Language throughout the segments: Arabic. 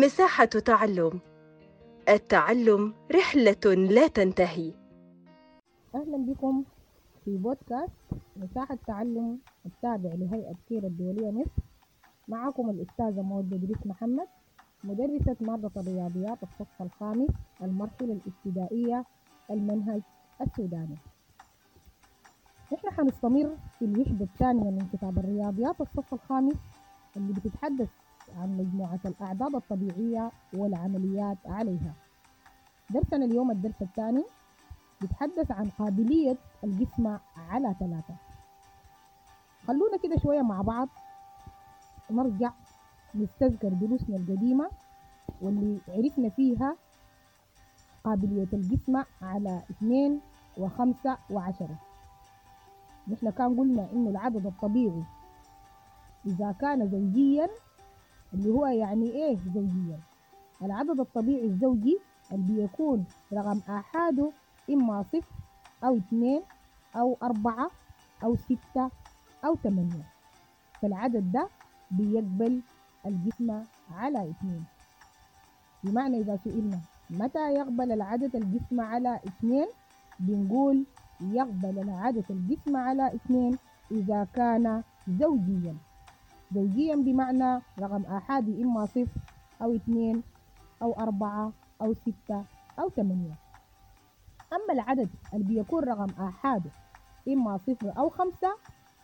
مساحة تعلم. التعلم رحلة لا تنتهي. أهلا بكم في بودكاست مساحة تعلم التابع لهيئة كير الدولية مصر. معكم الأستاذة مود إدريس محمد مدرسة مادة الرياضيات الصف الخامس المرحلة الابتدائية المنهج السوداني. نحن حنستمر في الوحدة الثانية من كتاب الرياضيات الصف الخامس اللي بتتحدث عن مجموعة الأعداد الطبيعية والعمليات عليها. درسنا اليوم الدرس الثاني بيتحدث عن قابلية الجسم على ثلاثة. خلونا كده شوية مع بعض نرجع نستذكر دروسنا القديمة واللي عرفنا فيها قابلية الجسم على اثنين وخمسة وعشرة. نحن كان قلنا إنه العدد الطبيعي إذا كان زوجيا اللي هو يعني إيه زوجيا العدد الطبيعي الزوجي اللي بيكون رقم آحاده إما صفر أو اثنين أو أربعة أو ستة أو ثمانية. فالعدد ده بيقبل الجسم على اثنين. بمعنى إذا سئلنا متى يقبل العدد الجسم على اثنين؟ بنقول يقبل العدد الجسم على اثنين إذا كان زوجيا. زوجيا بمعنى رقم آحادي إما صفر أو اثنين أو أربعة أو ستة أو ثمانية. أما العدد اللي بيكون رقم آحاده إما صفر أو خمسة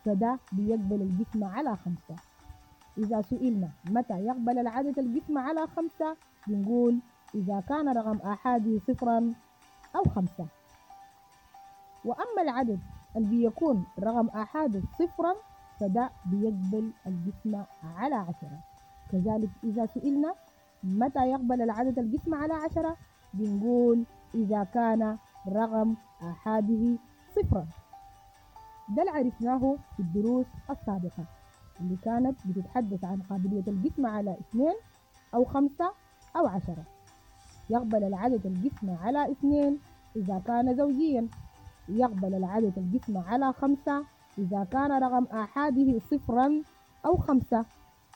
فده بيقبل الجسم على خمسة. إذا سئلنا متى يقبل العدد الجسم على خمسة بنقول إذا كان رقم آحاده صفرا أو خمسة. وأما العدد اللي بيكون رقم آحاده صفرا فده بيقبل الجسم على عشرة. كذلك إذا سئلنا متى يقبل العدد الجسم على عشرة؟ بنقول إذا كان رقم آحاده صفرا. ده اللي عرفناه في الدروس السابقة اللي كانت بتتحدث عن قابلية الجسم على اثنين أو خمسة أو عشرة. يقبل العدد الجسم على اثنين إذا كان زوجيا. يقبل العدد الجسم على خمسة إذا كان رقم آحاده صفرا أو خمسة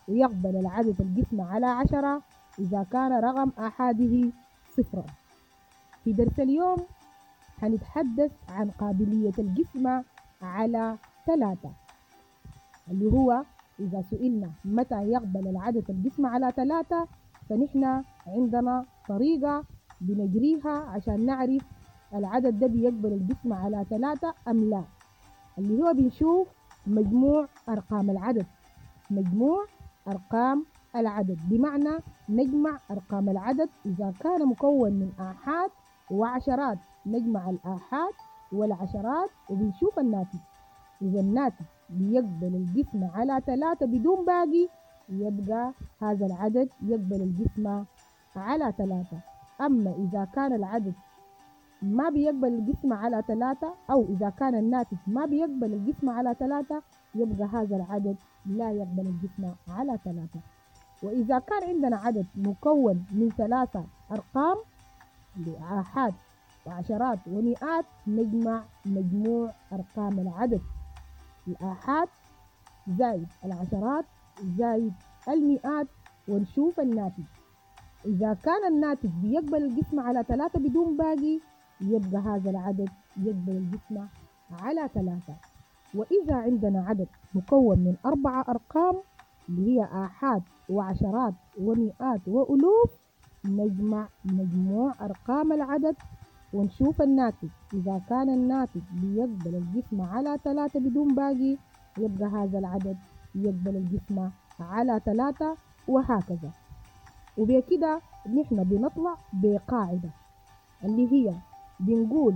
ويقبل العدد الجسم على عشرة إذا كان رقم آحاده صفرا. في درس اليوم هنتحدث عن قابلية الجسم على ثلاثة اللي هو إذا سئلنا متى يقبل العدد الجسم على ثلاثة فنحن عندنا طريقة بنجريها عشان نعرف العدد ده بيقبل الجسم على ثلاثة أم لا. اللي هو بنشوف مجموع أرقام العدد. مجموع أرقام العدد. بمعنى نجمع أرقام العدد إذا كان مكون من آحاد وعشرات. نجمع الآحاد والعشرات وبنشوف الناتج. إذا الناتج بيقبل الجسم على ثلاثة بدون باقي يبقى هذا العدد يقبل الجسم على ثلاثة. أما إذا كان العدد ما بيقبل الجسم على ثلاثة أو إذا كان الناتج ما بيقبل الجسم على ثلاثة يبقى هذا العدد لا يقبل الجسم على ثلاثة. وإذا كان عندنا عدد مكون من ثلاثة أرقام لآحاد وعشرات ومئات نجمع مجموع أرقام العدد. الآحاد زائد العشرات زائد المئات ونشوف الناتج. إذا كان الناتج بيقبل الجسم على ثلاثة بدون باقي يبقى هذا العدد يقبل الجسم على ثلاثة. وإذا عندنا عدد مكون من أربعة أرقام اللي هي آحاد وعشرات ومئات وألوف نجمع مجموع أرقام العدد ونشوف الناتج. إذا كان الناتج بيقبل الجسم على ثلاثة بدون باقي يبقى هذا العدد يقبل الجسم على ثلاثة وهكذا. وبكده نحن بنطلع بقاعدة اللي هي بنقول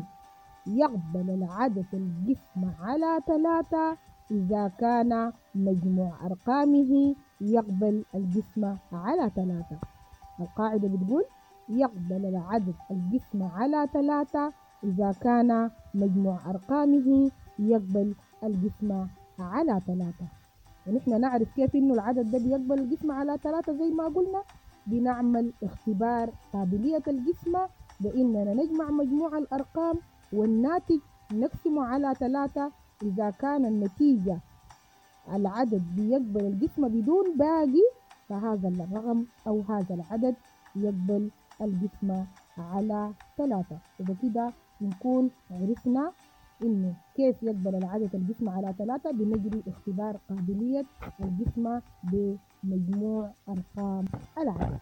يقبل العدد الجسم على ثلاثة. إذا كان مجموع أرقامه يقبل الجسم على ثلاثة. القاعدة بتقول يقبل العدد الجسم على ثلاثة. إذا كان مجموع أرقامه يقبل الجسم على ثلاثة. ونحن نعرف كيف إنه العدد ده بيقبل الجسم على ثلاثة زي ما قلنا. بنعمل اختبار قابلية الجسم بإننا نجمع مجموع الأرقام والناتج نقسمه على ثلاثة إذا كان النتيجة العدد بيقبل الجسم بدون باقي فهذا الرقم أو هذا العدد يقبل القسمة على ثلاثة. وبكده نكون عرفنا إنه كيف يقبل العدد القسمة على ثلاثة؟ بنجري اختبار قابلية القسمة بمجموع أرقام العدد.